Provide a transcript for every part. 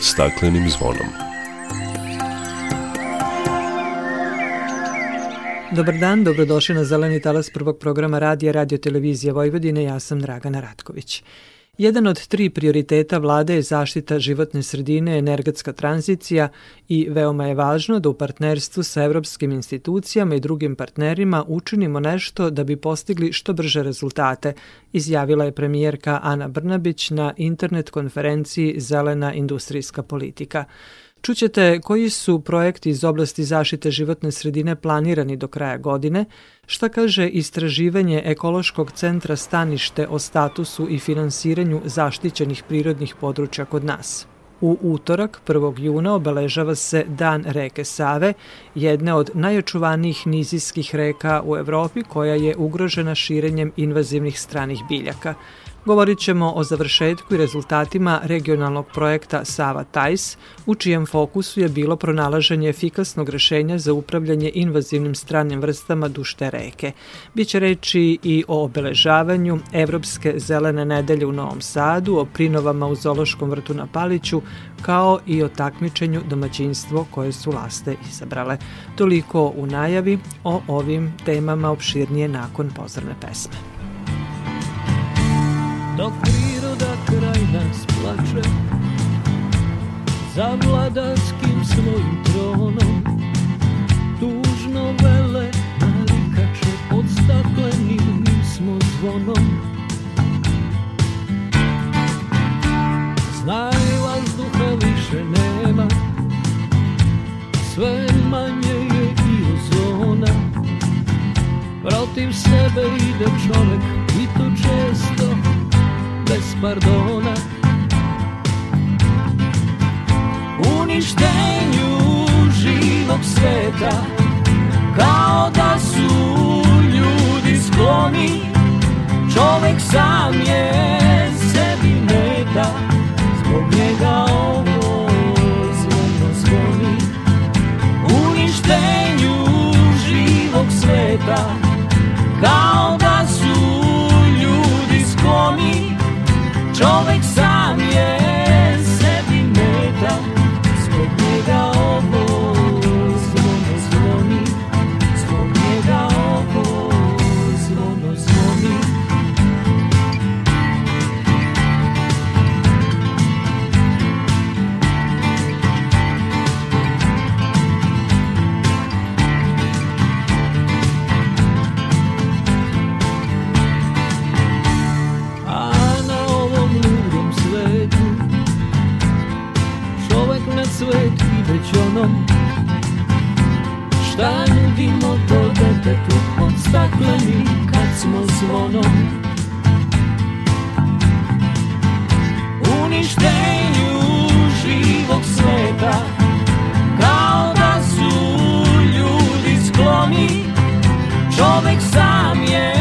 staklenim zvonom. Dobar dan, dobrodošli na Zeleni talas prvog programa radija Radio Televizije Vojvodine. Ja sam Dragana Ratković. Jedan od tri prioriteta vlade je zaštita životne sredine, energetska tranzicija i veoma je važno da u partnerstvu sa evropskim institucijama i drugim partnerima učinimo nešto da bi postigli što brže rezultate, izjavila je premijerka Ana Brnabić na internet konferenciji Zelena industrijska politika. Čućete koji su projekti iz oblasti zaštite životne sredine planirani do kraja godine, šta kaže istraživanje Ekološkog centra Stanište o statusu i finansiranju zaštićenih prirodnih područja kod nas. U utorak, 1. juna, obeležava se Dan reke Save, jedne od najočuvanijih nizijskih reka u Evropi koja je ugrožena širenjem invazivnih stranih biljaka – Govorit ćemo o završetku i rezultatima regionalnog projekta Sava Tajs, u čijem fokusu je bilo pronalaženje efikasnog rešenja za upravljanje invazivnim stranim vrstama dušte reke. Biće reči i o obeležavanju Evropske zelene nedelje u Novom Sadu, o prinovama u Zološkom vrtu na Paliću, kao i o takmičenju domaćinstvo koje su laste izabrale. Toliko u najavi o ovim temama opširnije nakon pozorne pesme dok priroda kraj nas plače za vladarskim svojim tronom. Tužno vele narikače pod staklenim smo zvonom. Znaj vazduha više nema sve manje je i ozona. Protiv sebe ide čovek i to često pardona. Uništenju živog sveta Kao da su ljudi skloni. Čovek sam je sebi meta Zbog njega ovo zvono zvoni Uništenju živog sveta Kao da su ljudi skloni Čovek sam Od stakleni kad smo zvonom Uništenju živog sveta Kao da su ljudi skloni Čovek sam je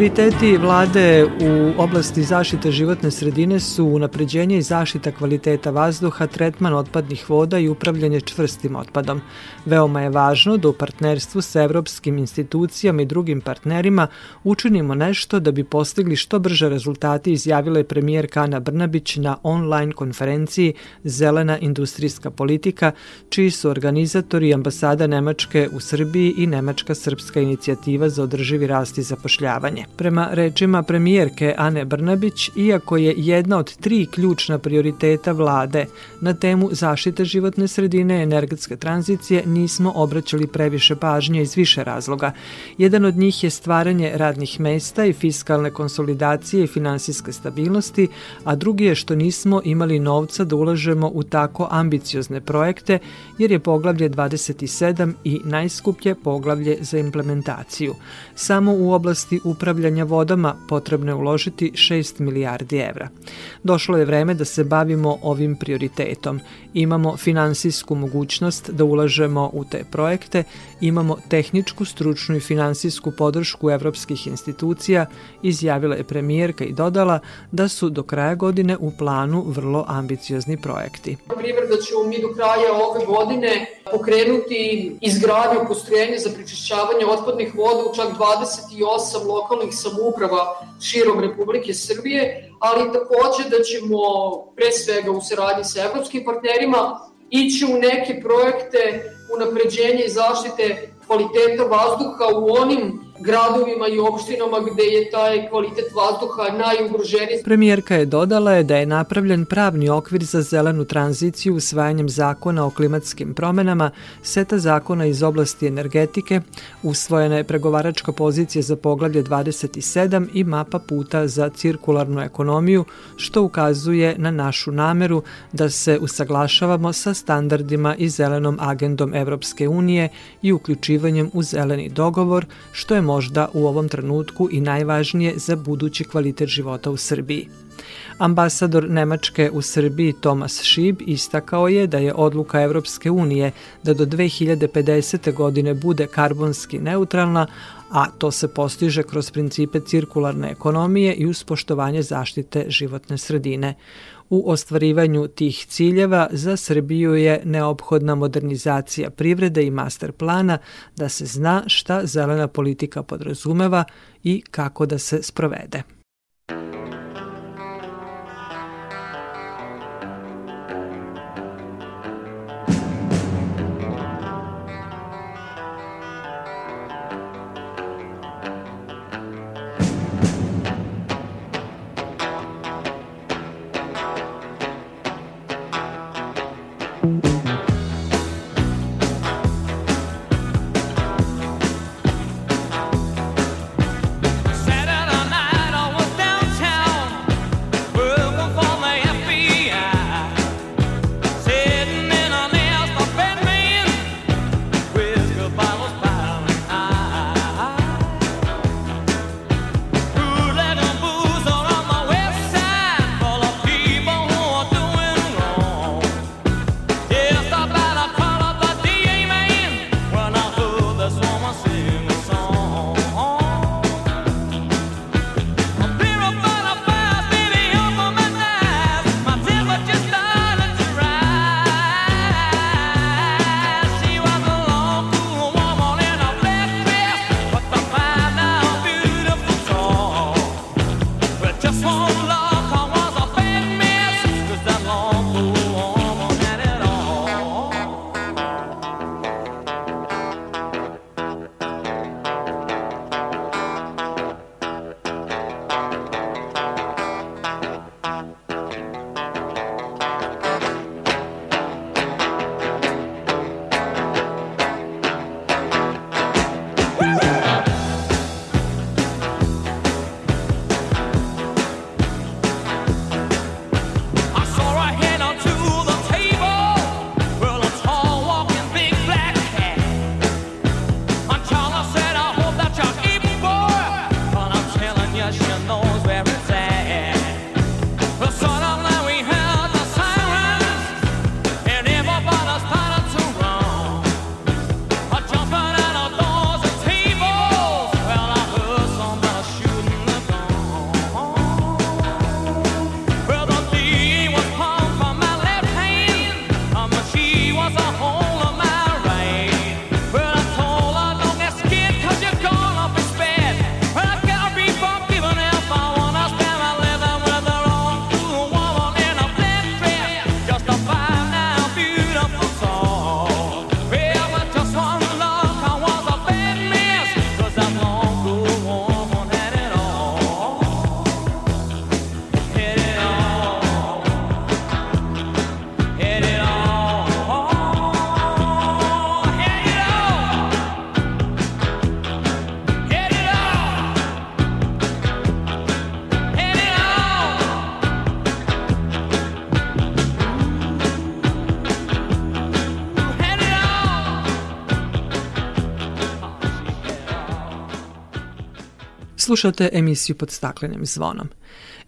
Prioriteti vlade u oblasti zaštite životne sredine su unapređenje i zaštita kvaliteta vazduha, tretman otpadnih voda i upravljanje čvrstim otpadom. Veoma je važno da u partnerstvu sa evropskim institucijama i drugim partnerima učinimo nešto da bi postigli što brže rezultati, izjavila je premijerka Ana Brnabić na online konferenciji Zelena industrijska politika, čiji su organizatori ambasada Nemačke u Srbiji i Nemačka srpska inicijativa za održivi rast i zapošljavanje. Prema rečima premijerke Ane Brnabić, iako je jedna od tri ključna prioriteta vlade na temu zaštite životne sredine i energetske tranzicije, nismo obraćali previše pažnje iz više razloga. Jedan od njih je stvaranje radnih mesta i fiskalne konsolidacije i finansijske stabilnosti, a drugi je što nismo imali novca da ulažemo u tako ambiciozne projekte, jer je poglavlje 27 i najskuplje poglavlje za implementaciju. Samo u oblasti upravljanja vodama potrebno je uložiti 6 milijardi evra. Došlo je vreme da se bavimo ovim prioritetom. Imamo finansijsku mogućnost da ulažemo u te projekte, imamo tehničku, stručnu i finansijsku podršku evropskih institucija, izjavila je premijerka i dodala da su do kraja godine u planu vrlo ambiciozni projekti. Primjer da ćemo mi do kraja ove godine pokrenuti izgradnju postrojenja za prečišćavanje otpadnih voda u čak 28 lokalnih samouprava širom Republike Srbije, ali takođe da ćemo pre svega u saradnji sa evropskim partnerima ići u neke projekte unapređenja i zaštite kvaliteta vazduha u onim gradovima i opštinama gde je taj kvalitet vazduha najugroženiji. Premijerka je dodala da je napravljen pravni okvir za zelenu tranziciju usvajanjem zakona o klimatskim promenama, seta zakona iz oblasti energetike, usvojena je pregovaračka pozicija za poglavlje 27 i mapa puta za cirkularnu ekonomiju, što ukazuje na našu nameru da se usaglašavamo sa standardima i zelenom agendom Evropske unije i uključivanjem u zeleni dogovor, što je možda u ovom trenutku i najvažnije za budući kvalitet života u Srbiji. Ambasador Nemačke u Srbiji Tomas Šib istakao je da je odluka Evropske unije da do 2050. godine bude karbonski neutralna, a to se postiže kroz principe cirkularne ekonomije i uz poštovanje zaštite životne sredine. U ostvarivanju tih ciljeva za Srbiju je neophodna modernizacija privrede i master plana da se zna šta zelena politika podrazumeva i kako da se sprovede. Slušate emisiju pod staklenim zvonom.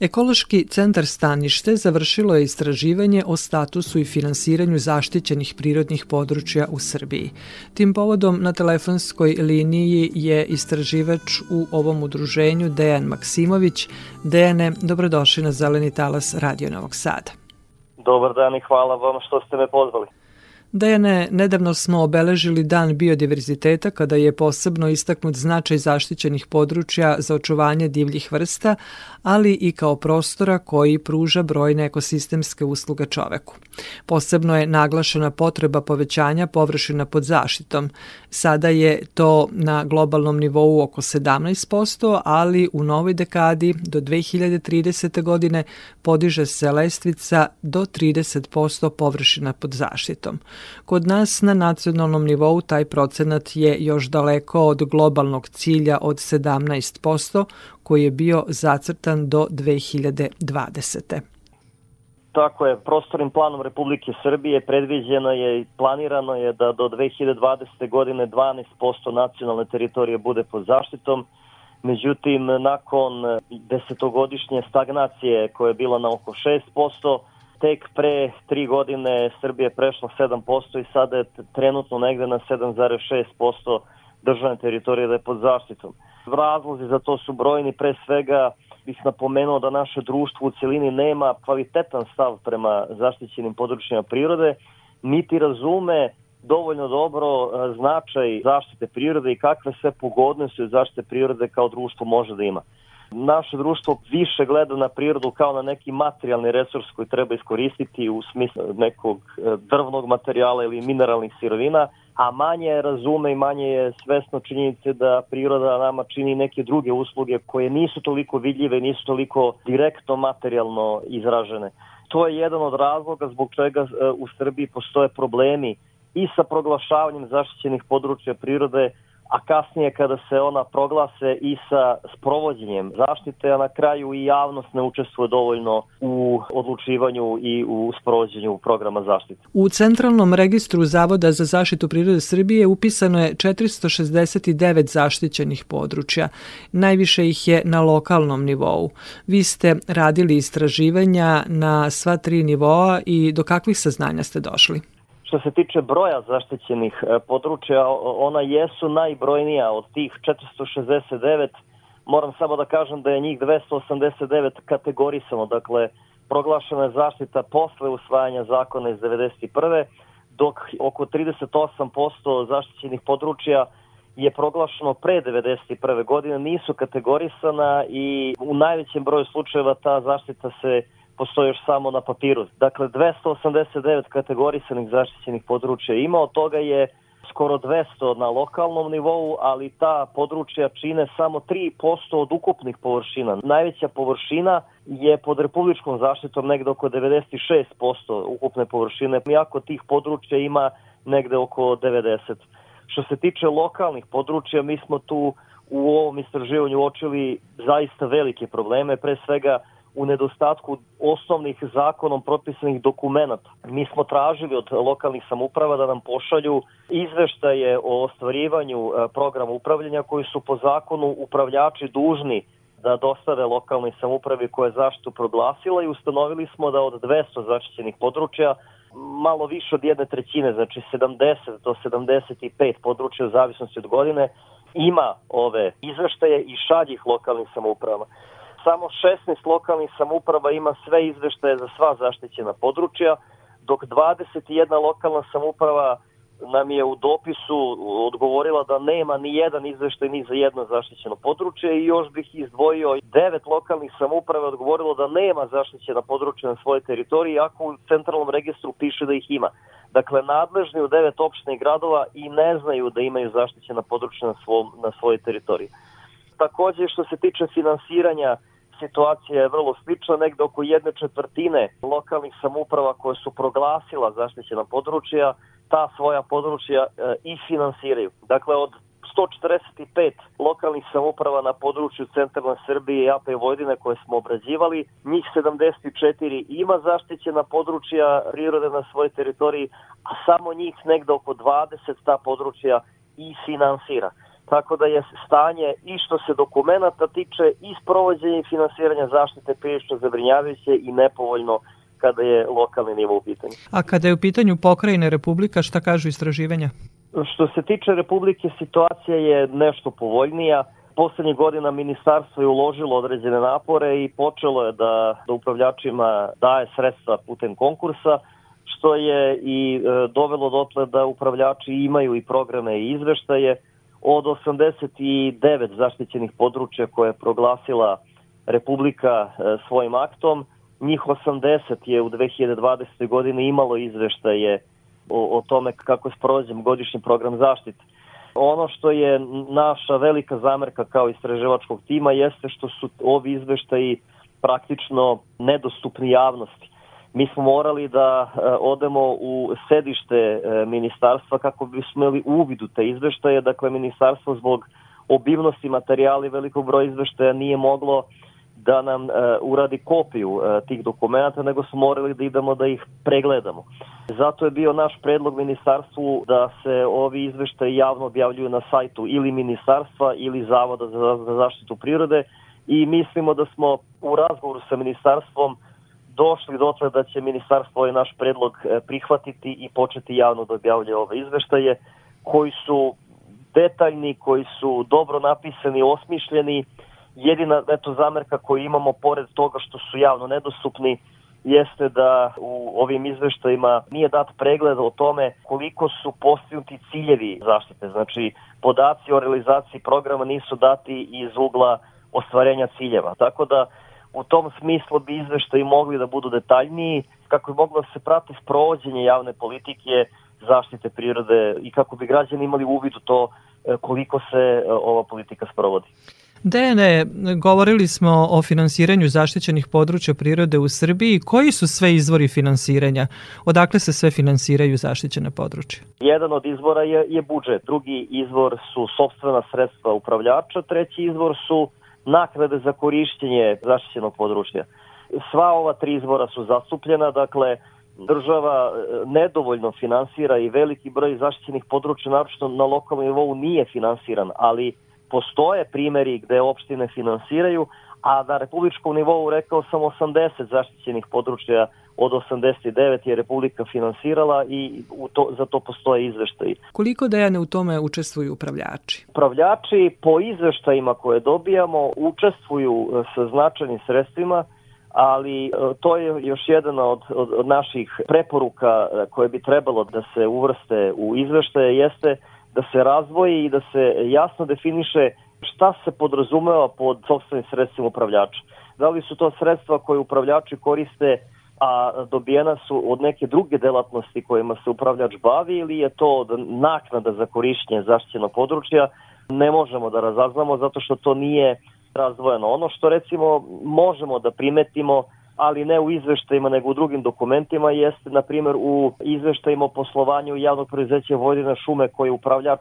Ekološki centar Stanište završilo je istraživanje o statusu i finansiranju zaštićenih prirodnih područja u Srbiji. Tim povodom na telefonskoj liniji je istraživač u ovom udruženju Dejan Maksimović. Dejane, dobrodošli na Zeleni talas Radio Novog Sada. Dobar dan i hvala vam što ste me pozvali. Dejane, nedavno smo obeležili Dan biodiverziteta kada je posebno istaknut značaj zaštićenih područja za očuvanje divljih vrsta, ali i kao prostora koji pruža brojne ekosistemske usluge čoveku. Posebno je naglašena potreba povećanja površina pod zaštitom. Sada je to na globalnom nivou oko 17%, ali u novoj dekadi do 2030. godine podiže se lestvica do 30% površina pod zaštitom. Kod nas na nacionalnom nivou taj procenat je još daleko od globalnog cilja od 17%, koji je bio zacrtan do 2020. Tako je, prostornim planom Republike Srbije predviđeno je i planirano je da do 2020. godine 12% nacionalne teritorije bude pod zaštitom, međutim nakon desetogodišnje stagnacije koja je bila na oko 6%, tek pre tri godine Srbije prešla 7% i sada je trenutno negde na 7,6% državne teritorije da je pod zaštitom. Razlozi za to su brojni, pre svega bih napomenuo da naše društvo u celini nema kvalitetan stav prema zaštićenim područjima prirode, niti razume dovoljno dobro e, značaj zaštite prirode i kakve sve pogodnosti zaštite prirode kao društvo može da ima. Naše društvo više gleda na prirodu kao na neki materijalni resurs koji treba iskoristiti u smislu nekog e, drvnog materijala ili mineralnih sirovina, a manje razume i manje je svesno činjenice da priroda nama čini neke druge usluge koje nisu toliko vidljive, nisu toliko direktno materijalno izražene. To je jedan od razloga zbog čega e, u Srbiji postoje problemi i sa proglašavanjem zaštićenih područja prirode, a kasnije kada se ona proglase i sa sprovođenjem zaštite, a na kraju i javnost ne učestvuje dovoljno u odlučivanju i u sprovođenju programa zaštite. U Centralnom registru Zavoda za zaštitu prirode Srbije upisano je 469 zaštićenih područja. Najviše ih je na lokalnom nivou. Vi ste radili istraživanja na sva tri nivoa i do kakvih saznanja ste došli? Što se tiče broja zaštićenih e, područja, ona jesu najbrojnija od tih 469. Moram samo da kažem da je njih 289 kategorisano, dakle proglašena je zaštita posle usvajanja zakona iz 91. dok oko 38% zaštićenih područja je proglašeno pre 91. godine, nisu kategorisana i u najvećem broju slučajeva ta zaštita se postoji još samo na papiru. Dakle, 289 kategorisanih zaštićenih područja ima, od toga je skoro 200 na lokalnom nivou, ali ta područja čine samo 3% od ukupnih površina. Najveća površina je pod republičkom zaštitom negde oko 96% ukupne površine, iako tih područja ima negde oko 90. Što se tiče lokalnih područja, mi smo tu u ovom istraživanju uočili zaista velike probleme, pre svega u nedostatku osnovnih zakonom propisanih dokumenta. Mi smo tražili od lokalnih samuprava da nam pošalju izveštaje o ostvarivanju e, programa upravljanja koji su po zakonu upravljači dužni da dostave lokalnoj samupravi koja je zaštitu proglasila i ustanovili smo da od 200 zaštićenih područja malo više od jedne trećine, znači 70 do 75 područja u zavisnosti od godine, ima ove izveštaje i šalje ih lokalnim samoupravama samo 16 lokalnih samuprava ima sve izveštaje za sva zaštićena područja, dok 21 lokalna samuprava nam je u dopisu odgovorila da nema ni jedan izveštaj ni za jedno zaštićeno područje i još bih izdvojio devet lokalnih samuprava odgovorilo da nema zaštićena područja na svojoj teritoriji, ako u centralnom registru piše da ih ima. Dakle, nadležni u devet opština i gradova i ne znaju da imaju zaštićena područja na, svom, na svojoj teritoriji. Takođe, što se tiče finansiranja situacija je vrlo slična, negde oko jedne četvrtine lokalnih samuprava koje su proglasila zaštićena područja, ta svoja područja e, i finansiraju. Dakle, od 145 lokalnih samuprava na području centralne Srbije i AP Vojvodine koje smo obrađivali, njih 74 ima zaštićena područja prirode na svojoj teritoriji, a samo njih negde oko 20 ta područja i finansira. Tako da je stanje i što se dokumenta tiče i sprovođenja i finansiranja zaštite prilično zabrinjavajuće i nepovoljno kada je lokalni nivo u pitanju. A kada je u pitanju pokrajine Republika, šta kažu istraživanja? Što se tiče Republike, situacija je nešto povoljnija. Poslednjih godina ministarstvo je uložilo određene napore i počelo je da, da upravljačima daje sredstva putem konkursa, što je i e, dovelo dotle da upravljači imaju i programe i izveštaje. Od 89 zaštićenih područja koje je proglasila Republika e, svojim aktom, njih 80 je u 2020. godini imalo izveštaje o, o tome kako je sprođen godišnji program zaštite. Ono što je naša velika zamerka kao istraživačkog tima jeste što su ovi izveštaji praktično nedostupni javnosti. Mi smo morali da e, odemo u sedište e, ministarstva kako bismo imali uvid u te izveštaje. Dakle, ministarstvo zbog obimnosti materijala i velikog broja izveštaja nije moglo da nam e, uradi kopiju tih dokumenta, nego smo morali da idemo da ih pregledamo. Zato je bio naš predlog ministarstvu da se ovi izveštaji javno objavljuju na sajtu ili ministarstva ili Zavoda za, za zaštitu prirode i mislimo da smo u razgovoru sa ministarstvom došli do toga da će ministarstvo ovaj naš predlog e, prihvatiti i početi javno da objavlja ove izveštaje koji su detaljni, koji su dobro napisani, osmišljeni, Jedina eto, zamerka koju imamo, pored toga što su javno nedostupni, jeste da u ovim izveštajima nije dat pregled o tome koliko su postignuti ciljevi zaštite. Znači, podaci o realizaciji programa nisu dati iz ugla ostvarenja ciljeva. Tako da, u tom smislu bi izveštaji mogli da budu detaljniji, kako bi moglo da se prati sprovođenje javne politike zaštite prirode i kako bi građani imali uvid u to e, koliko se e, ova politika sprovodi. Dejane, govorili smo o finansiranju zaštićenih područja prirode u Srbiji. Koji su sve izvori finansiranja? Odakle se sve finansiraju zaštićene područja? Jedan od izvora je, je budžet, drugi izvor su sobstvena sredstva upravljača, treći izvor su naknade za korišćenje zaštićenog područja. Sva ova tri izvora su zastupljena, dakle, država e, nedovoljno finansira i veliki broj zaštićenih područja, naročito na lokalnom nivou, nije finansiran, ali postoje primeri gde opštine finansiraju, a na republičkom nivou rekao sam 80 zaštićenih područja od 89 je Republika finansirala i u to, za to postoje izveštaji. Koliko dejane u tome učestvuju upravljači? Upravljači po izveštajima koje dobijamo učestvuju e, sa značajnim sredstvima, ali e, to je još jedan od, od, od naših preporuka e, koje bi trebalo da se uvrste u izveštaje, jeste da se razvoji i da se jasno definiše šta se podrazumeva pod sobstvenim sredstvima upravljača. Da li su to sredstva koje upravljači koriste a dobijena su od neke druge delatnosti kojima se upravljač bavi ili je to naknada za korišćenje zaštićenog područja, ne možemo da razaznamo zato što to nije razdvojeno. Ono što recimo možemo da primetimo ali ne u izveštajima nego u drugim dokumentima, jeste na primjer u izveštajima o poslovanju javnog preduzeća Vojvodina šume koji upravljač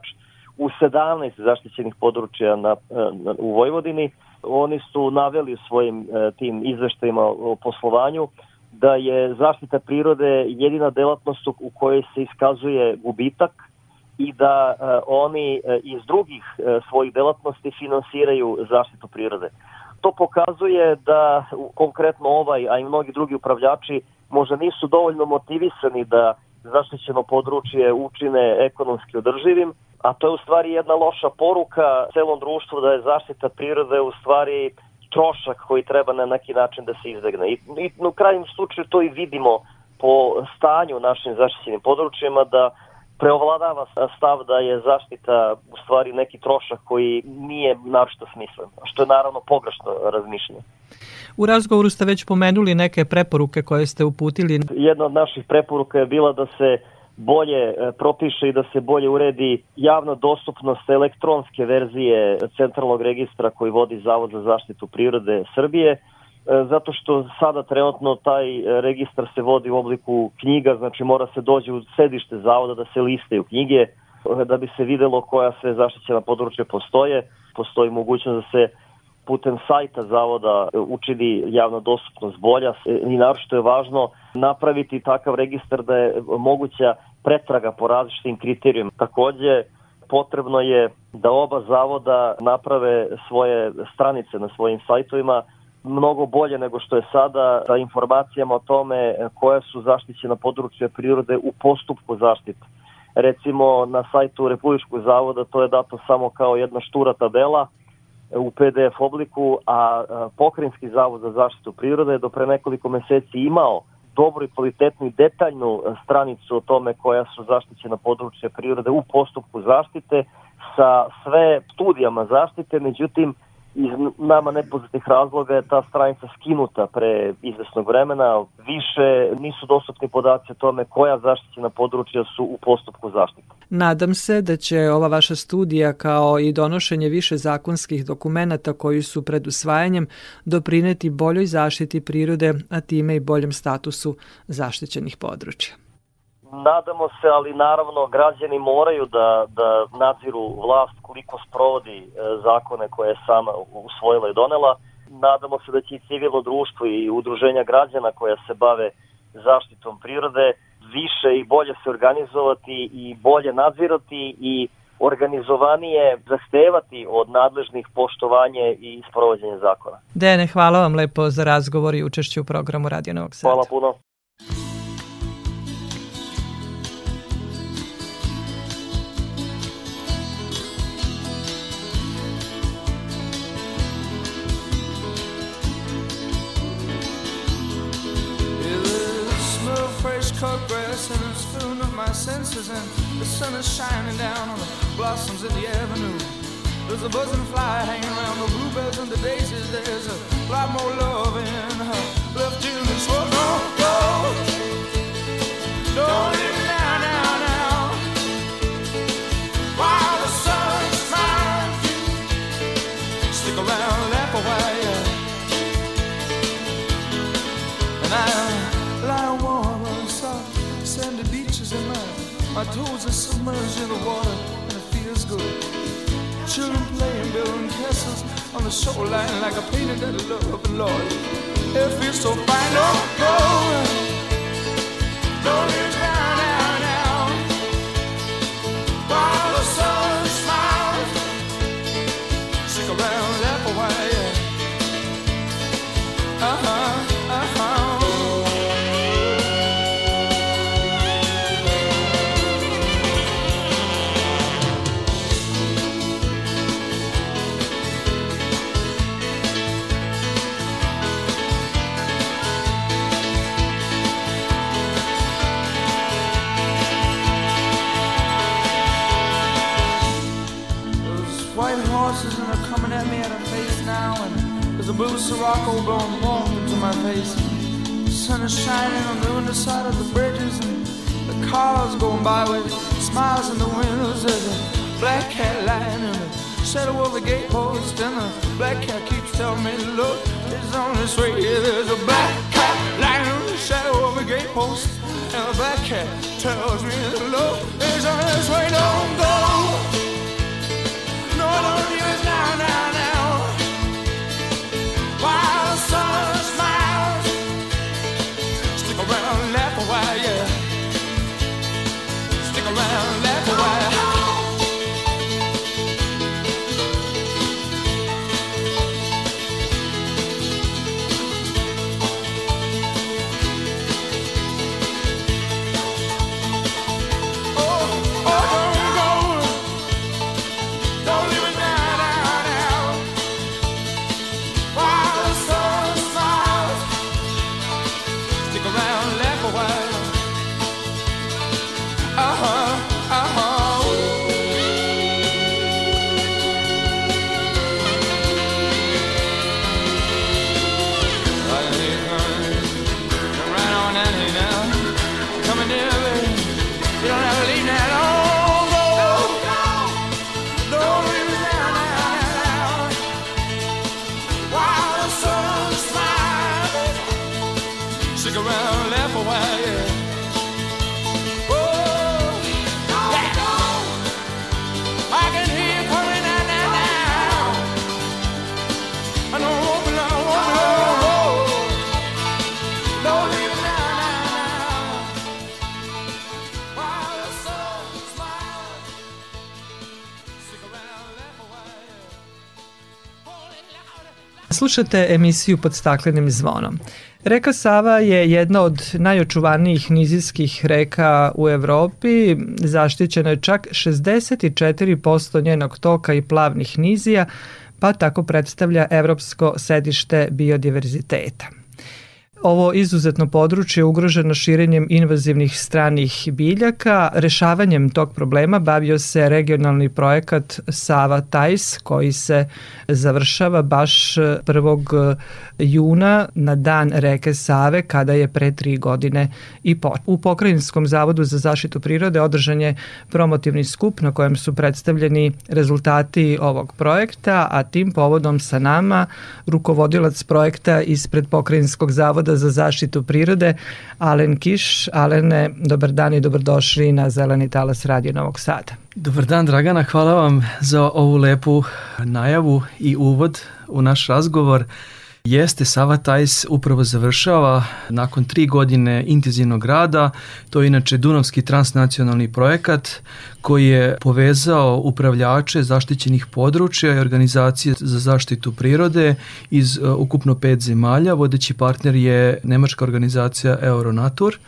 u 17 zaštićenih područja na, na, u Vojvodini. Oni su naveli u svojim e, tim izveštajima o poslovanju da je zaštita prirode jedina delatnost u kojoj se iskazuje gubitak i da e, oni e, iz drugih e, svojih delatnosti finansiraju zaštitu prirode. To pokazuje da konkretno ovaj, a i mnogi drugi upravljači možda nisu dovoljno motivisani da zaštićeno područje učine ekonomski održivim, a to je u stvari jedna loša poruka celom društvu da je zaštita prirode u stvari trošak koji treba na neki način da se izdegne. I, i u krajnjem slučaju to i vidimo po stanju u našim zaštićenim područjima da preovladava stav da je zaštita u stvari neki trošak koji nije naročito smislen, što je naravno pogrešno razmišljanje. U razgovoru ste već pomenuli neke preporuke koje ste uputili. Jedna od naših preporuka je bila da se bolje e, propiše i da se bolje uredi javna dostupnost elektronske verzije centralnog registra koji vodi Zavod za zaštitu prirode Srbije, zato što sada trenutno taj e, registar se vodi u obliku knjiga, znači mora se dođe u sedište zavoda da se listaju knjige, e, da bi se videlo koja sve zaštićena područja postoje. Postoji mogućnost da se putem sajta zavoda učini javna dostupnost bolja i naročito je važno napraviti takav registar da je moguća pretraga po različitim kriterijima. Takođe, potrebno je da oba zavoda naprave svoje stranice na svojim sajtovima mnogo bolje nego što je sada sa informacijama o tome koja su zaštićena područja prirode u postupku zaštite. Recimo na sajtu Republičkog zavoda to je dato samo kao jedna štura tabela u PDF obliku, a Pokrinjski zavod za zaštitu prirode je do pre nekoliko meseci imao dobru i kvalitetnu i detaljnu stranicu o tome koja su zaštićena područja prirode u postupku zaštite sa sve studijama zaštite, međutim iz nama nepoznatih razloga je ta stranica skinuta pre izvesnog vremena. Više nisu dostupni podaci o tome koja zaštićena područja su u postupku zaštite. Nadam se da će ova vaša studija kao i donošenje više zakonskih dokumenata koji su pred usvajanjem doprineti boljoj zaštiti prirode, a time i boljem statusu zaštićenih područja. Nadamo se, ali naravno građani moraju da, da nadziru vlast koliko sprovodi e, zakone koje je sama usvojila i donela. Nadamo se da će i civilno društvo i udruženja građana koja se bave zaštitom prirode više i bolje se organizovati i bolje nadzirati i organizovanije zahtevati od nadležnih poštovanje i sprovođenje zakona. Dene, hvala vam lepo za razgovor i učešće u programu Radio Novog Sada. Hvala puno. And the sun is shining down on the blossoms in the avenue. There's a buzzing fly hanging around the bluebells and the daisies. There's a lot more love in her left in this world. Don't go, don't toes are submerged in the water and it feels good. Children playing, building castles on the shoreline like a painted that love, of the Lord. It feels so fine. Don't go. Don't blue Sirocco blowing warm into my face. The sun is shining on the underside of the bridges, and the cars going by with smiles in the windows. There's a black cat lying in the shadow of the gatepost, and the black cat keeps telling me, Look, it's on this way. Yeah, there's a black cat lying in the shadow of the gatepost, and the black cat tells me, Look, it's on this way. Don't go. Slušate emisiju pod staklenim zvonom. Reka Sava je jedna od najočuvanijih nizijskih reka u Evropi. Zaštićena je čak 64% njenog toka i plavnih nizija, pa tako predstavlja evropsko sedište biodiverziteta. Ovo izuzetno područje je ugroženo širenjem invazivnih stranih biljaka. Rešavanjem tog problema bavio se regionalni projekat Sava Tajs koji se završava baš 1. juna na dan reke Save kada je pre tri godine i po. U Pokrajinskom zavodu za zaštitu prirode održan je promotivni skup na kojem su predstavljeni rezultati ovog projekta, a tim povodom sa nama rukovodilac projekta ispred Pokrajinskog zavoda Zavoda za zaštitu prirode, Alen Kiš. Alene, dobar dan i dobrodošli na Zeleni talas Radio Novog Sada. Dobar dan Dragana, hvala vam za ovu lepu najavu i uvod u naš razgovor. Jeste, Sava Tajs upravo završava nakon tri godine intenzivnog rada. To je inače Dunavski transnacionalni projekat koji je povezao upravljače zaštićenih područja i organizacije za zaštitu prirode iz uh, ukupno pet zemalja. Vodeći partner je nemačka organizacija Euronatur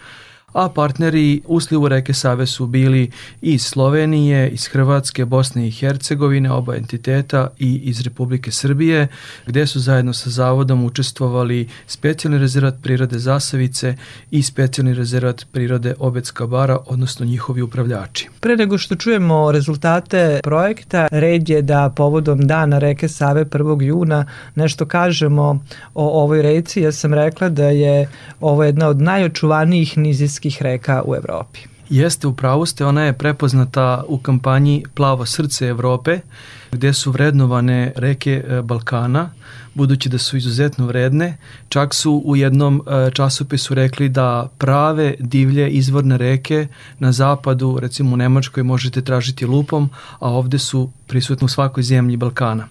a partneri u slivu reke Save su bili iz Slovenije, iz Hrvatske, Bosne i Hercegovine, oba entiteta i iz Republike Srbije, gde su zajedno sa zavodom učestvovali specijalni rezervat prirode Zasavice i specijalni rezervat prirode Obecka bara, odnosno njihovi upravljači. Pre nego što čujemo rezultate projekta, red je da povodom dana reke Save 1. juna nešto kažemo o ovoj reci. Ja sam rekla da je ovo jedna od najočuvanijih nizijskih morskih reka u Evropi. Jeste, u pravu ste, ona je prepoznata u kampanji Plavo srce Evrope, gde su vrednovane reke e, Balkana, budući da su izuzetno vredne. Čak su u jednom e, časopisu rekli da prave divlje izvorne reke na zapadu, recimo u Nemačkoj, možete tražiti lupom, a ovde su prisutne u svakoj zemlji Balkana.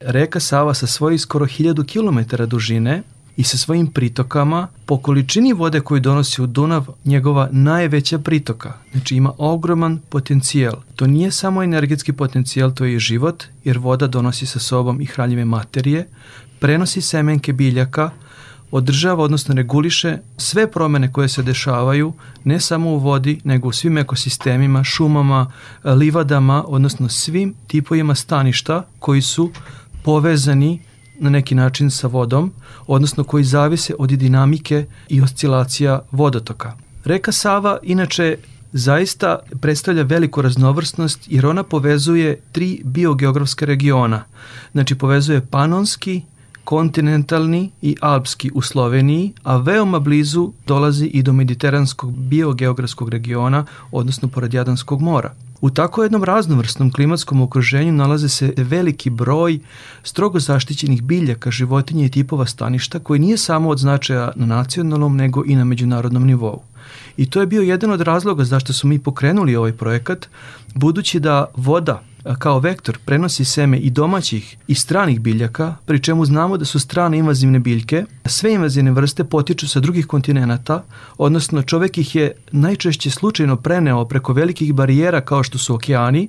Reka Sava sa svojih skoro 1000 km dužine i sa svojim pritokama po količini vode koju donosi u Dunav njegova najveća pritoka. Znači ima ogroman potencijal. To nije samo energetski potencijal, to je život, jer voda donosi sa sobom i hranjive materije, prenosi semenke biljaka, održava, odnosno reguliše sve promene koje se dešavaju ne samo u vodi, nego u svim ekosistemima, šumama, livadama, odnosno svim tipovima staništa koji su povezani na neki način sa vodom, odnosno koji zavise od dinamike i oscilacija vodotoka. Reka Sava inače zaista predstavlja veliku raznovrsnost jer ona povezuje tri biogeografske regiona. Znači povezuje panonski, kontinentalni i alpski u Sloveniji, a veoma blizu dolazi i do mediteranskog biogeografskog regiona, odnosno pored Jadanskog mora. U tako jednom raznovrsnom klimatskom okruženju nalaze se veliki broj strogo zaštićenih biljaka, životinja i tipova staništa koji nije samo od značaja na nacionalnom nego i na međunarodnom nivou. I to je bio jedan od razloga zašto smo mi pokrenuli ovaj projekat, budući da voda kao vektor prenosi seme i domaćih i stranih biljaka, pri čemu znamo da su strane invazivne biljke. Sve invazivne vrste potiču sa drugih kontinenta, odnosno čovek ih je najčešće slučajno preneo preko velikih barijera kao što su okeani,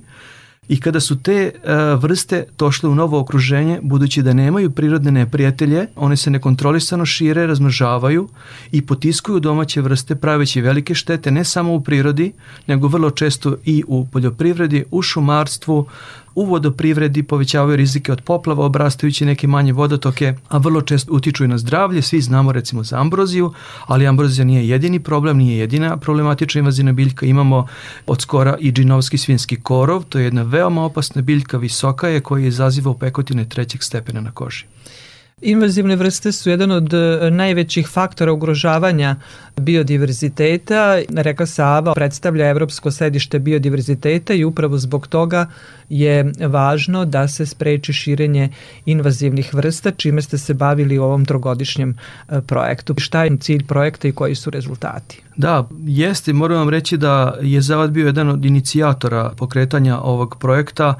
I kada su te uh, vrste došle u novo okruženje, budući da nemaju prirodne neprijatelje, one se nekontrolisano šire, razmnožavaju i potiskuju domaće vrste praveći velike štete ne samo u prirodi, nego vrlo često i u poljoprivredi, u šumarstvu, u vodoprivredi povećavaju rizike od poplava obrastajući neke manje vodotoke, a vrlo često utiču i na zdravlje. Svi znamo recimo za ambroziju, ali ambrozija nije jedini problem, nije jedina problematična invazivna biljka. Imamo od skora i džinovski svinski korov, to je jedna veoma opasna biljka, visoka je koja izaziva pekotine trećeg stepena na koži. Invazivne vrste su jedan od e, najvećih faktora ugrožavanja biodiverziteta. Reka Sava predstavlja evropsko sedište biodiverziteta i upravo zbog toga je važno da se spreči širenje invazivnih vrsta, čime ste se bavili u ovom trogodišnjem e, projektu. Šta je cilj projekta i koji su rezultati? Da, jeste. Moram vam reći da je Zavad bio jedan od inicijatora pokretanja ovog projekta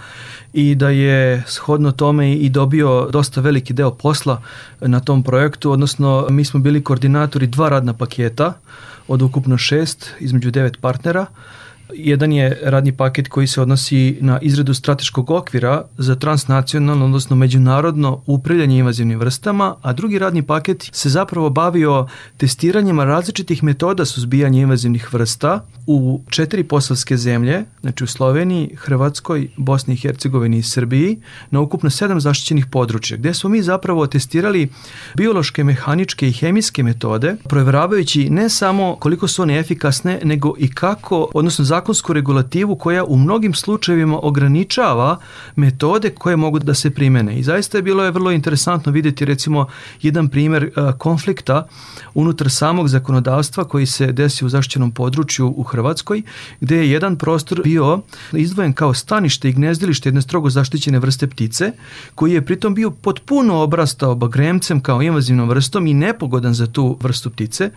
i da je shodno tome i dobio dosta veliki deo posla na tom projektu, odnosno mi smo bili koordinatori dva radna paketa od ukupno šest između devet partnera Jedan je radni paket koji se odnosi na izradu strateškog okvira za transnacionalno, odnosno međunarodno upravljanje invazivnim vrstama, a drugi radni paket se zapravo bavio testiranjima različitih metoda suzbijanja invazivnih vrsta u četiri posavske zemlje, znači u Sloveniji, Hrvatskoj, Bosni i Hercegovini i Srbiji, na ukupno sedam zaštićenih područja, gde smo mi zapravo testirali biološke, mehaničke i hemijske metode, provjeravajući ne samo koliko su one efikasne, nego i kako, odnosno zakonsku regulativu koja u mnogim slučajevima ograničava metode koje mogu da se primene. I zaista je bilo je vrlo interesantno videti recimo jedan primer konflikta unutar samog zakonodavstva koji se desi u zaštićenom području u Hrvatskoj, gde je jedan prostor bio izdvojen kao stanište i gnezdilište jedne strogo zaštićene vrste ptice, koji je pritom bio potpuno obrastao bagremcem kao invazivnom vrstom i nepogodan za tu vrstu ptice.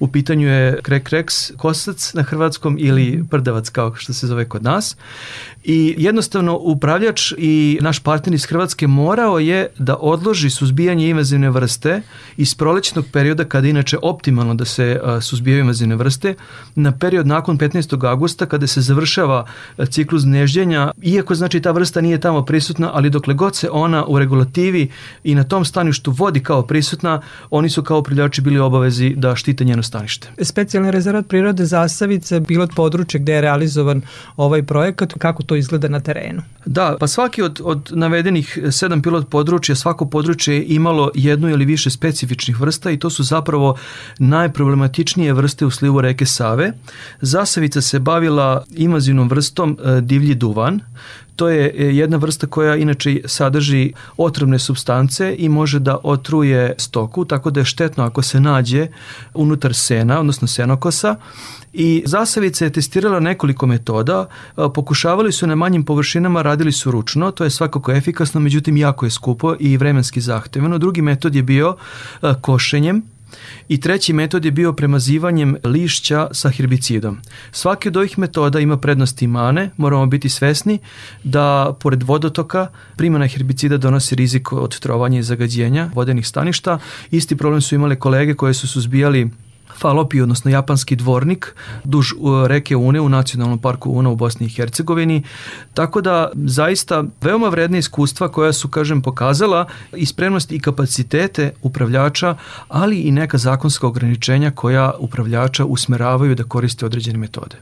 U pitanju je krek rex kosac na hrvatskom ili prdavac kao što se zove kod nas. I jednostavno upravljač i naš partner iz Hrvatske morao je da odloži suzbijanje invazivne vrste iz prolećnog perioda kada inače optimalno da se suzbijaju invazivne vrste na period nakon 15. augusta kada se završava ciklus nežđenja, iako znači ta vrsta nije tamo prisutna, ali dokle god se ona u regulativi i na tom staništu vodi kao prisutna, oni su kao upravljači bili obavezi da štite njeno stanište. Specijalni rezervat prirode Zasavice bilo područje gde je realizovan ovaj projekat, kako to izgleda na terenu? Da, pa svaki od, od navedenih sedam pilot područja, svako područje je imalo jednu ili više specifičnih vrsta i to su zapravo najproblematičnije vrste u slivu reke Save. Zasavica se bavila invazivnom vrstom e, divlji duvan, To je e, jedna vrsta koja inače sadrži otrovne substance i može da otruje stoku, tako da je štetno ako se nađe unutar sena, odnosno senokosa. I zasavica je testirala nekoliko metoda, e, pokušavali su na manjim površinama, radili su ručno, to je svakako efikasno, međutim jako je skupo i vremenski zahtevano. Drugi metod je bio e, košenjem, I treći metod je bio premazivanjem lišća sa herbicidom. Svaki od ovih metoda ima prednosti i mane, moramo biti svesni da pored vodotoka primjena herbicida donosi rizik od trovanja i zagađenja vodenih staništa. Isti problem su imale kolege koje su suzbijali Falopi, odnosno japanski dvornik, duž reke Une u nacionalnom parku Una u Bosni i Hercegovini. Tako da zaista veoma vredne iskustva koja su, kažem, pokazala i spremnost i kapacitete upravljača, ali i neka zakonska ograničenja koja upravljača usmeravaju da koriste određene metode.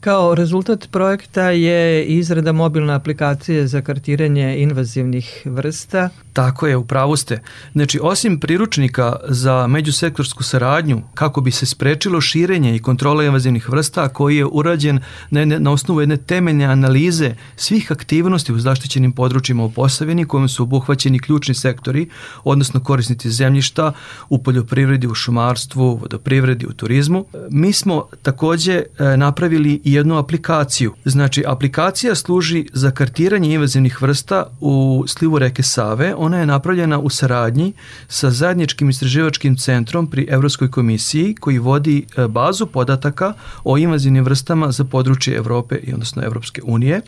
Kao rezultat projekta je izrada mobilne aplikacije za kartiranje invazivnih vrsta. Tako je, upravo ste. Znači, osim priručnika za međusektorsku saradnju, kako bi se sprečilo širenje i kontrola invazivnih vrsta, koji je urađen na, jedne, na osnovu jedne temeljne analize svih aktivnosti u zaštićenim područjima u Posavini, kojim su obuhvaćeni ključni sektori, odnosno korisnici zemljišta u poljoprivredi, u šumarstvu, vodoprivredi, u turizmu. Mi smo takođe e, napravili i jednu aplikaciju. Znači, aplikacija služi za kartiranje invazivnih vrsta u slivu reke Save. Ona je napravljena u saradnji sa zajedničkim istraživačkim centrom pri Evropskoj komisiji koji vodi e, bazu podataka o invazivnim vrstama za područje Evrope i odnosno Evropske unije.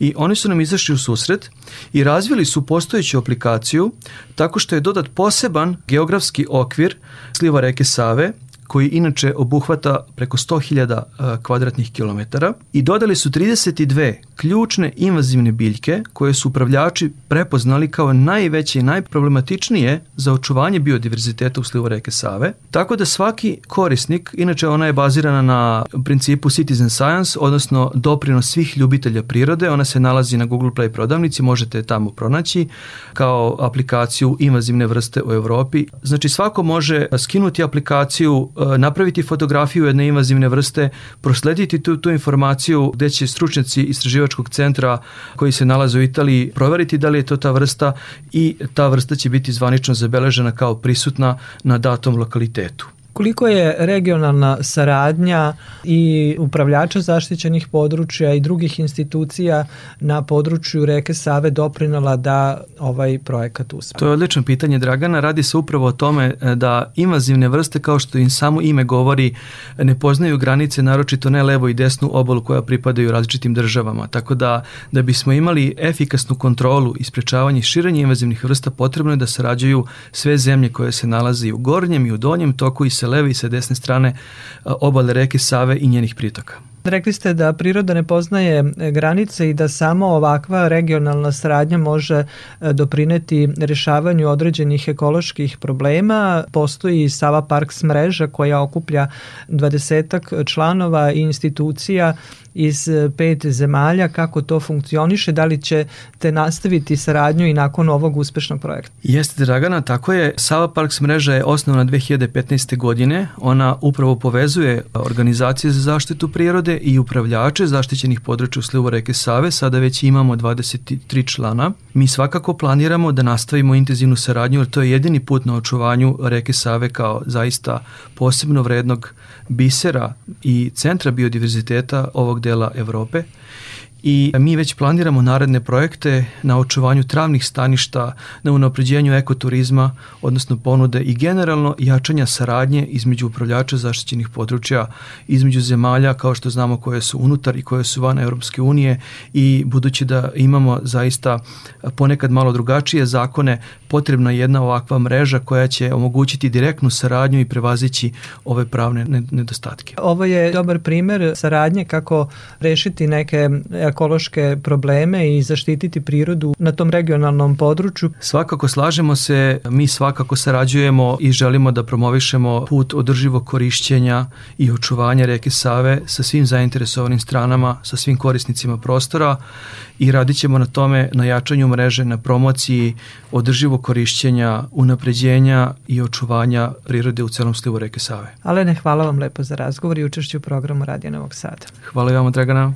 I oni su nam izašli u susret i razvili su postojeću aplikaciju tako što je dodat poseban geografski okvir sliva reke Save koji inače obuhvata preko 100.000 e, kvadratnih kilometara i dodali su 32 ključne invazivne biljke koje su upravljači prepoznali kao najveće i najproblematičnije za očuvanje biodiverziteta u slivu reke Save. Tako da svaki korisnik, inače ona je bazirana na principu Citizen Science, odnosno doprinos svih ljubitelja prirode, ona se nalazi na Google Play prodavnici, možete je tamo pronaći kao aplikaciju invazivne vrste u Evropi. Znači svako može skinuti aplikaciju napraviti fotografiju jedne invazivne vrste, proslediti tu, tu informaciju gde će stručnjaci istraživačkog centra koji se nalaze u Italiji proveriti da li je to ta vrsta i ta vrsta će biti zvanično zabeležena kao prisutna na datom lokalitetu. Koliko je regionalna saradnja i upravljača zaštićenih područja i drugih institucija na području reke Save doprinala da ovaj projekat uspe? To je odlično pitanje, Dragana. Radi se upravo o tome e, da invazivne vrste, kao što im samo ime govori, ne poznaju granice, naročito ne levo i desnu obalu koja pripadaju različitim državama. Tako da, da bismo imali efikasnu kontrolu i sprečavanje širenja invazivnih vrsta, potrebno je da sarađuju sve zemlje koje se nalaze i u gornjem i u donjem toku i sa leve i sa desne strane obale reke Save i njenih pritoka. Rekli ste da priroda ne poznaje granice i da samo ovakva regionalna saradnja može e, doprineti rešavanju određenih ekoloških problema. Postoji Sava Parks mreža koja okuplja dvadesetak članova i institucija iz e, pet zemalja, kako to funkcioniše, da li ćete nastaviti saradnju i nakon ovog uspešnog projekta? Jeste, Dragana, tako je. Sava Parks mreža je osnovna 2015. godine. Ona upravo povezuje organizacije za zaštitu prirode i upravljače zaštićenih područja u slivu reke Save. Sada već imamo 23 člana. Mi svakako planiramo da nastavimo intenzivnu saradnju, jer to je jedini put na očuvanju reke Save kao zaista posebno vrednog bisera i centra biodiverziteta ovog dela Evrope i mi već planiramo naredne projekte na očuvanju travnih staništa, na unapređenju ekoturizma, odnosno ponude i generalno jačanja saradnje između upravljača zaštićenih područja, između zemalja kao što znamo koje su unutar i koje su van Europske unije i budući da imamo zaista ponekad malo drugačije zakone, potrebna je jedna ovakva mreža koja će omogućiti direktnu saradnju i prevazići ove pravne nedostatke. Ovo je dobar primer saradnje kako rešiti neke ekološke probleme i zaštititi prirodu na tom regionalnom području. Svakako slažemo se, mi svakako sarađujemo i želimo da promovišemo put održivog korišćenja i očuvanja reke Save sa svim zainteresovanim stranama, sa svim korisnicima prostora i radit ćemo na tome na jačanju mreže, na promociji održivog korišćenja, unapređenja i očuvanja prirode u celom slivu reke Save. Alene, hvala vam lepo za razgovor i učešću u programu Radio Novog Sada. Hvala i vama, Dragana.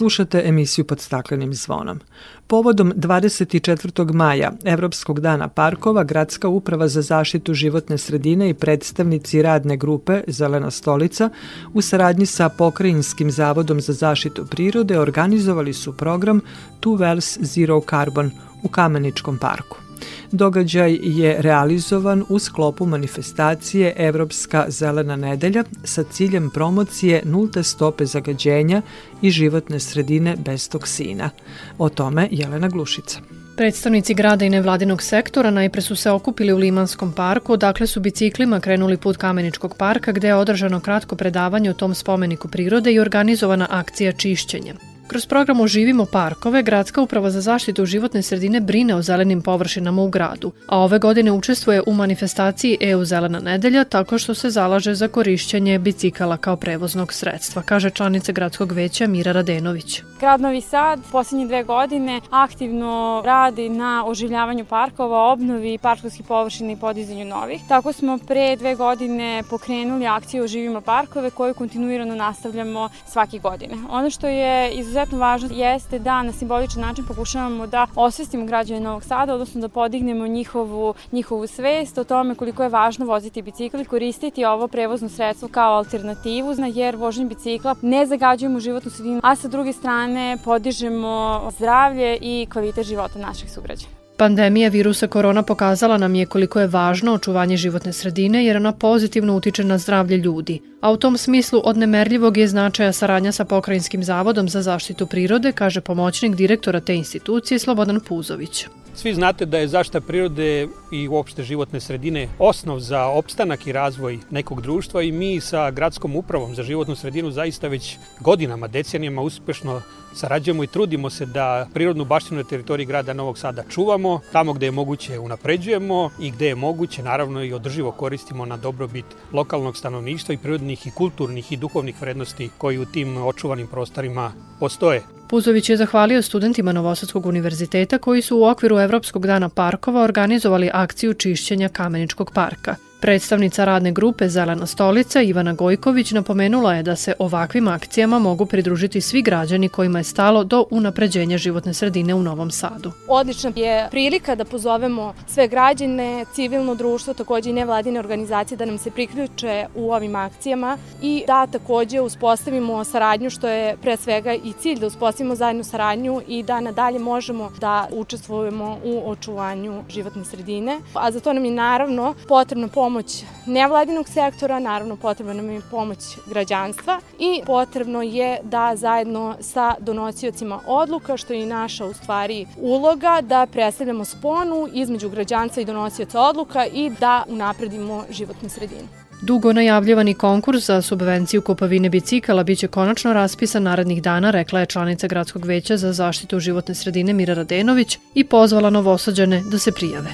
Slušate emisiju pod staklenim zvonom. Povodom 24. maja, Evropskog dana parkova, Gradska uprava za zaštitu životne sredine i predstavnici radne grupe Zelena stolica u saradnji sa Pokrajinskim zavodom za zaštitu prirode organizovali su program Two Wells Zero Carbon u Kameničkom parku. Događaj je realizovan u sklopu manifestacije Evropska zelena nedelja sa ciljem promocije nulte stope zagađenja i životne sredine bez toksina. O tome Jelena Glušica. Predstavnici grada i nevladinog sektora najpre su se okupili u Limanskom parku, odakle su biciklima krenuli put Kameničkog parka gde je održano kratko predavanje o tom spomeniku prirode i organizovana akcija čišćenja. Kroz program Oživimo parkove, Gradska uprava za zaštitu životne sredine brine o zelenim površinama u gradu, a ove godine učestvuje u manifestaciji EU Zelena nedelja tako što se zalaže za korišćenje bicikala kao prevoznog sredstva, kaže članica gradskog veća Mira Radenović. Grad Novi Sad posljednje dve godine aktivno radi na oživljavanju parkova, obnovi parkovskih površina i podizanju novih. Tako smo pre dve godine pokrenuli akciju Oživimo parkove koju kontinuirano nastavljamo svake godine. Ono što je izuzetno izuzetno važno jeste da na simboličan način pokušavamo da osvestimo građane Novog Sada, odnosno da podignemo njihovu, njihovu svest o tome koliko je važno voziti bicikl i koristiti ovo prevozno sredstvo kao alternativu, jer vožnje bicikla ne zagađujemo životnu sredinu, a sa druge strane podižemo zdravlje i kvalitet života naših sugrađana. Pandemija virusa korona pokazala nam je koliko je važno očuvanje životne sredine jer ona pozitivno utiče na zdravlje ljudi. A u tom smislu od nemerljivog je značaja saradnja sa Pokrajinskim zavodom za zaštitu prirode, kaže pomoćnik direktora te institucije Slobodan Puzović. Svi znate da je zaštita prirode i uopšte životne sredine osnov za opstanak i razvoj nekog društva i mi sa gradskom upravom za životnu sredinu zaista već godinama, decenijama uspešno sarađujemo i trudimo se da prirodnu baštinu na teritoriji grada Novog Sada čuvamo, tamo gde je moguće unapređujemo i gde je moguće naravno i održivo koristimo na dobrobit lokalnog stanovništva i prirodnih i kulturnih i duhovnih vrednosti koji u tim očuvanim prostorima postoje. Puzović je zahvalio studentima Novosadskog univerziteta koji su u okviru Evropskog dana parkova organizovali akciju čišćenja Kameničkog parka. Predstavnica radne grupe Zelena stolica Ivana Gojković napomenula je da se ovakvim akcijama mogu pridružiti svi građani kojima je stalo do unapređenja životne sredine u Novom Sadu. Odlična je prilika da pozovemo sve građane, civilno društvo, takođe i nevladine organizacije da nam se priključe u ovim akcijama i da takođe uspostavimo saradnju što je pre svega i cilj da uspostavimo zajedno saradnju i da nadalje možemo da učestvujemo u očuvanju životne sredine. A za to nam je naravno potrebna pomoć pomoć nevladinog sektora, naravno potrebna nam je pomoć građanstva i potrebno je da zajedno sa donosiocima odluka, što je i naša u stvari uloga, da predstavljamo sponu između građanstva i donosioca odluka i da unapredimo životnu sredinu. Dugo najavljivani konkurs za subvenciju kupovine bicikala biće konačno raspisan narednih dana, rekla je članica Gradskog veća za zaštitu životne sredine Mira Radenović i pozvala novosađane da se prijave.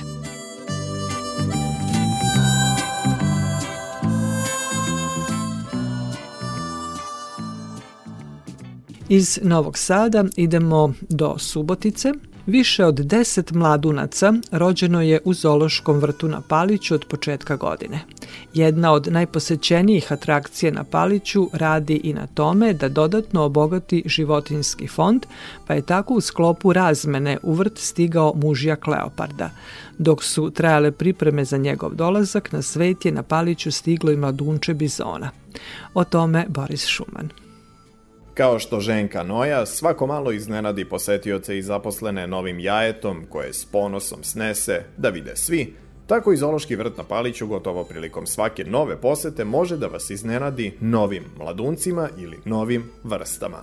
Iz Novog Sada idemo do Subotice. Više od 10 mladunaca rođeno je u Zološkom vrtu na Paliću od početka godine. Jedna od najposećenijih atrakcija na Paliću radi i na tome da dodatno obogati životinski fond, pa je tako u sklopu razmene u vrt stigao mužija Kleoparda. Dok su trajale pripreme za njegov dolazak, na svet je na Paliću stiglo i mladunče bizona. O tome Boris Šuman. Kao što ženka Noja svako malo iznenadi posetioce i zaposlene novim jajetom koje s ponosom snese da vide svi, tako i Zološki vrt na Paliću gotovo prilikom svake nove posete može da vas iznenadi novim mladuncima ili novim vrstama.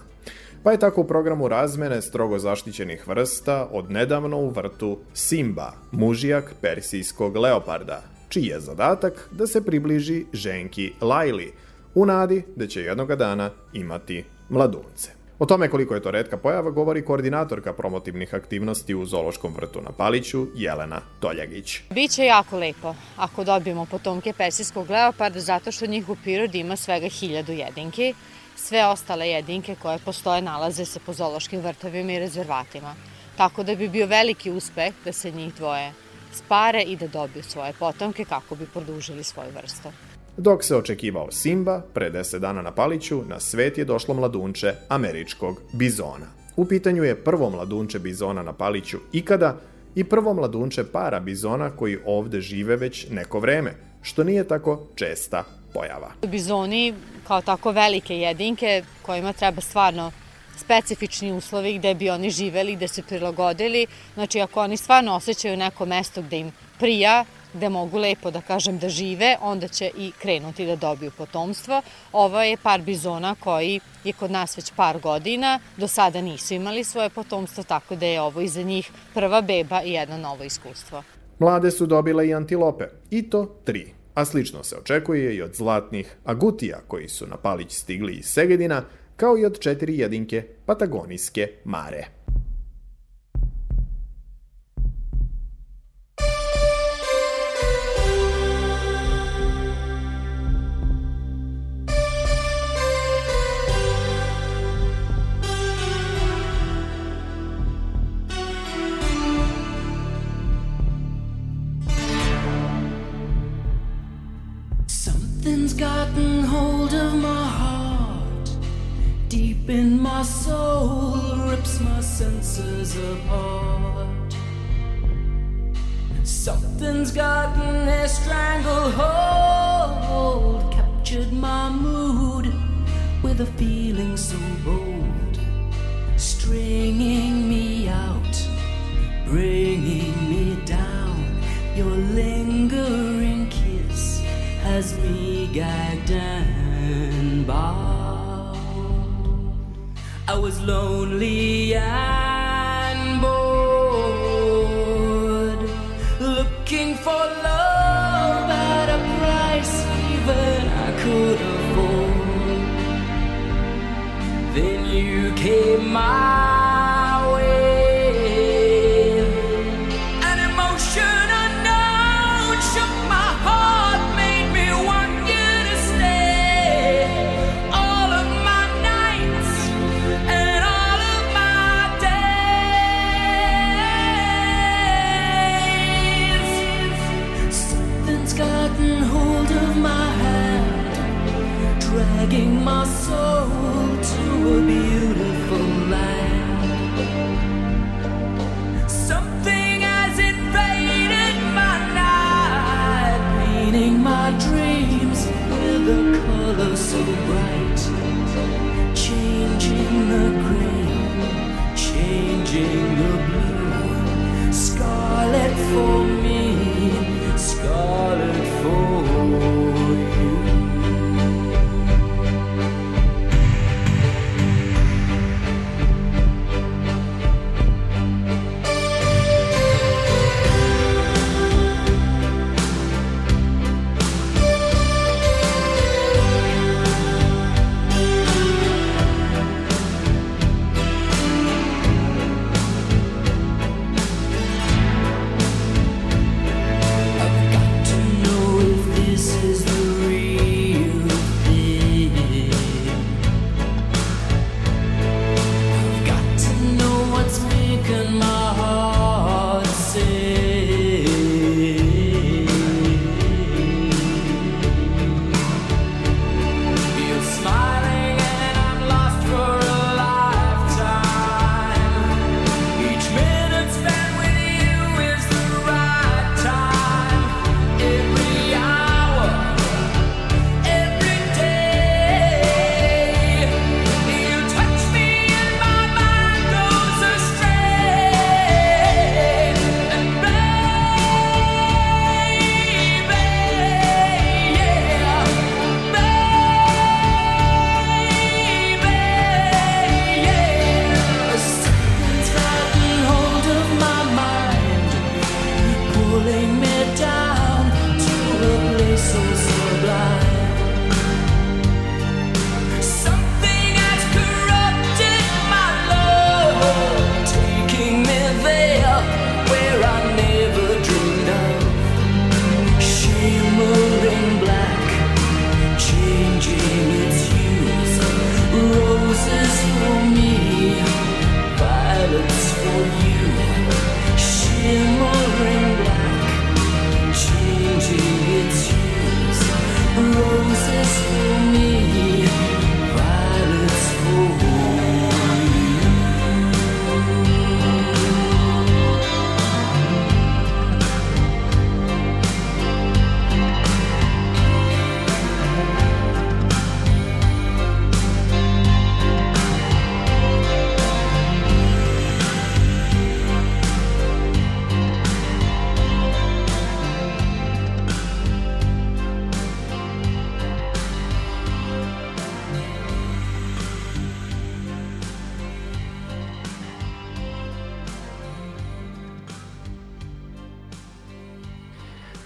Pa je tako u programu razmene strogo zaštićenih vrsta od nedavno u vrtu Simba, mužijak persijskog leoparda, čiji je zadatak da se približi ženki Lajli, u nadi da će jednoga dana imati mladunce. O tome koliko je to redka pojava govori koordinatorka promotivnih aktivnosti u Zološkom vrtu na Paliću, Jelena Toljagić. Biće jako lepo ako dobijemo potomke persijskog leoparda zato što njih u prirodi ima svega hiljadu jedinki. Sve ostale jedinke koje postoje nalaze se po zološkim vrtovima i rezervatima. Tako da bi bio veliki uspeh da se njih dvoje spare i da dobiju svoje potomke kako bi produžili svoju vrstu. Dok se očekivao Simba, pre 10 dana na Paliću, na svet je došlo mladunče američkog bizona. U pitanju je prvo mladunče bizona na Paliću ikada i prvo mladunče para bizona koji ovde žive već neko vreme, što nije tako česta pojava. Bizoni kao tako velike jedinke kojima treba stvarno specifični uslovi gde bi oni živeli, gde se prilagodili. Znači, ako oni stvarno osjećaju neko mesto gde im prija, gde mogu lepo da kažem da žive, onda će i krenuti da dobiju potomstvo. Ovo je par bizona koji je kod nas već par godina, do sada nisu imali svoje potomstvo, tako da je ovo i za njih prva beba i jedno novo iskustvo. Mlade su dobile i antilope, i to tri. A slično se očekuje i od zlatnih agutija koji su na Palić stigli iz Segedina, kao i od četiri jedinke patagonijske mare. Soul, rips my senses apart. Something's gotten a stranglehold, captured my mood with a feeling so bold, stringing me out, bringing me down. Your lingering kiss has me gagged and bound. I was lonely and bored, looking for love at a price even I could afford. Then you came my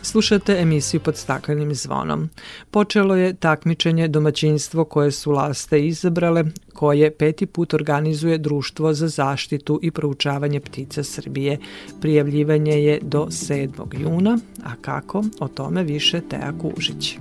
Slušate emisiju pod staklenim zvonom. Počelo je takmičenje domaćinstvo koje su laste izabrale, koje peti put organizuje Društvo za zaštitu i proučavanje ptica Srbije. Prijavljivanje je do 7. juna, a kako? O tome više Teja Kužić.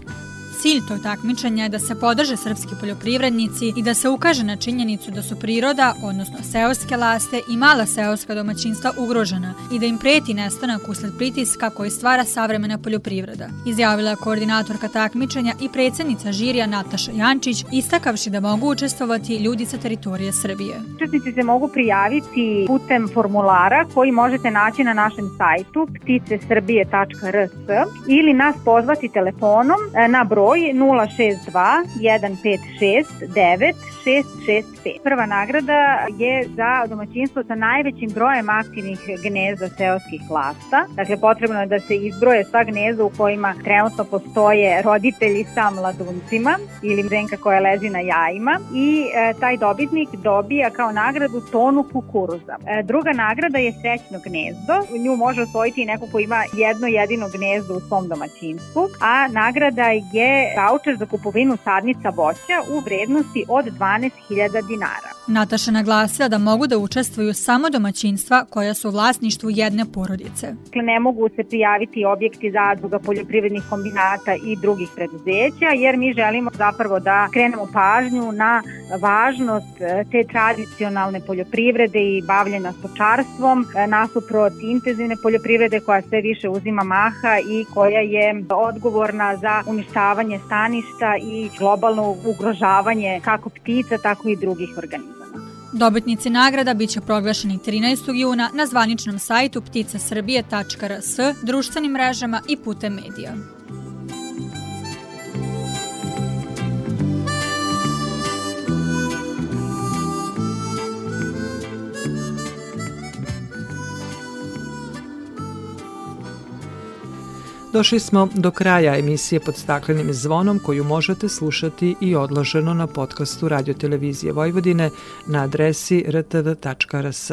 Cilj tog takmičenja je da se podrže srpski poljoprivrednici i da se ukaže na činjenicu da su priroda, odnosno seoske laste i mala seoska domaćinstva ugrožena i da im preti nestanak usled pritiska koji stvara savremena poljoprivreda. Izjavila je koordinatorka takmičenja i predsednica žirija Nataša Jančić, istakavši da mogu učestvovati ljudi sa teritorije Srbije. Učesnici se mogu prijaviti putem formulara koji možete naći na našem sajtu pticesrbije.rs ili nas pozvati telefonom na broj broj 062 156 9665. Prva nagrada je za domaćinstvo sa najvećim brojem aktivnih gnezda seoskih lasta. Dakle, potrebno je da se izbroje sva gnezda u kojima trenutno postoje roditelji sa mladuncima ili ženka koja lezi na jajima i e, taj dobitnik dobija kao nagradu tonu kukuruza. E, druga nagrada je srećno gnezdo. Nju može osvojiti neko ko ima jedno jedino gnezdo u svom domaćinstvu, a nagrada je voucher za kupovinu sadnica voća u vrednosti od 12.000 dinara. Nataša naglasila da mogu da učestvuju samo domaćinstva koja su u vlasništvu jedne porodice. Dakle, ne mogu se prijaviti objekti zadruga poljoprivrednih kombinata i drugih preduzeća, jer mi želimo zapravo da krenemo pažnju na važnost e, te tradicionalne poljoprivrede i bavljena stočarstvom e, nasuprot intenzivne poljoprivrede koja sve više uzima maha i koja je odgovorna za uništavanje staništa i globalno ugrožavanje kako ptica, tako i drugih organizama. Dobitnici nagrada biće proglašeni 13. juna na zvaničnom sajtu pticasrbije.rs, društvenim mrežama i putem medija. Došli smo do kraja emisije pod staklenim zvonom koju možete slušati i odloženo na podcastu Radio Televizije Vojvodine na adresi rtv.rs.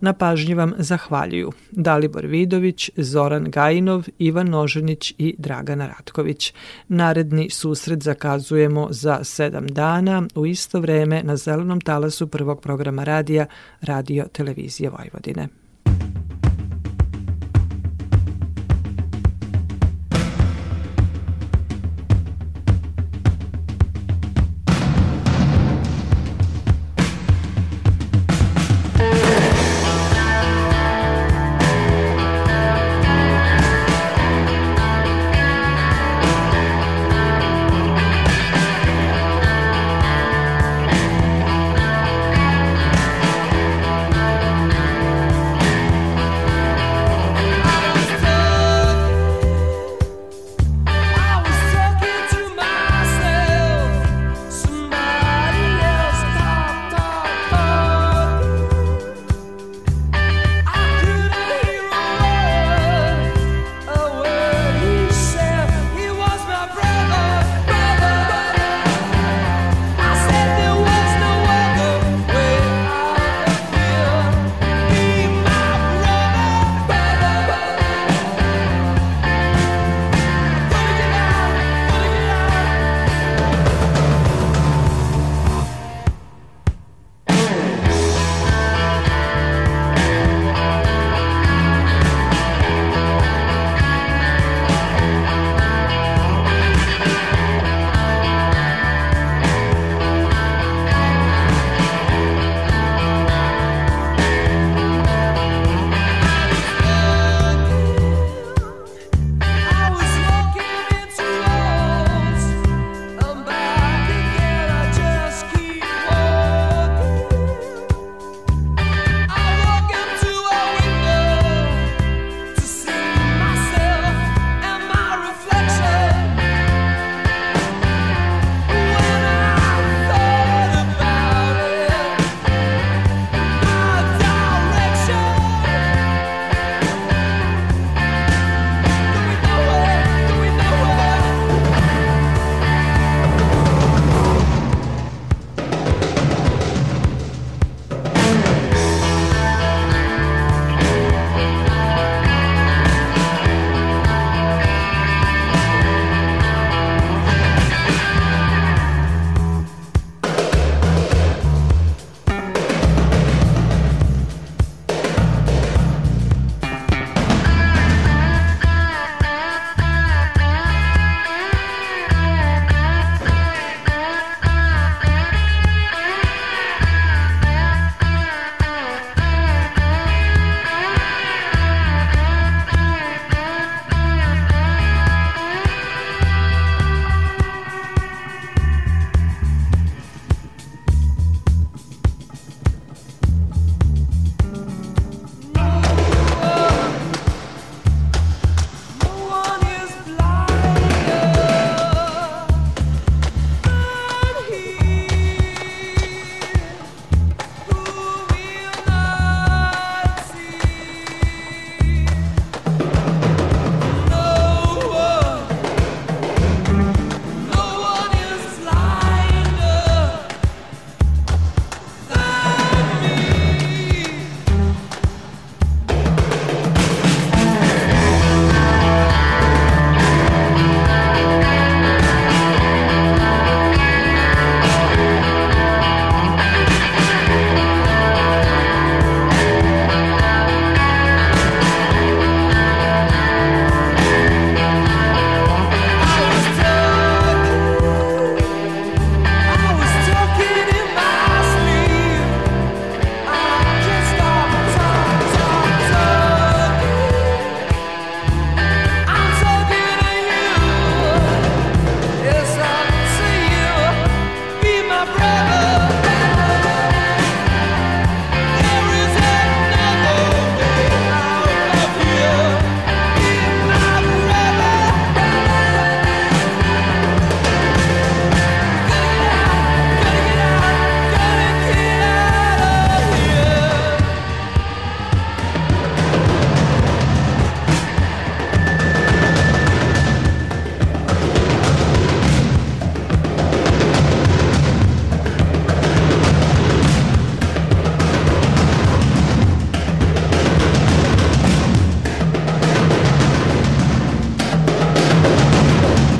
Na pažnji vam zahvaljuju Dalibor Vidović, Zoran Gajinov, Ivan Noženić i Dragana Ratković. Naredni susret zakazujemo za sedam dana u isto vreme na zelenom talasu prvog programa radija Radio Televizije Vojvodine.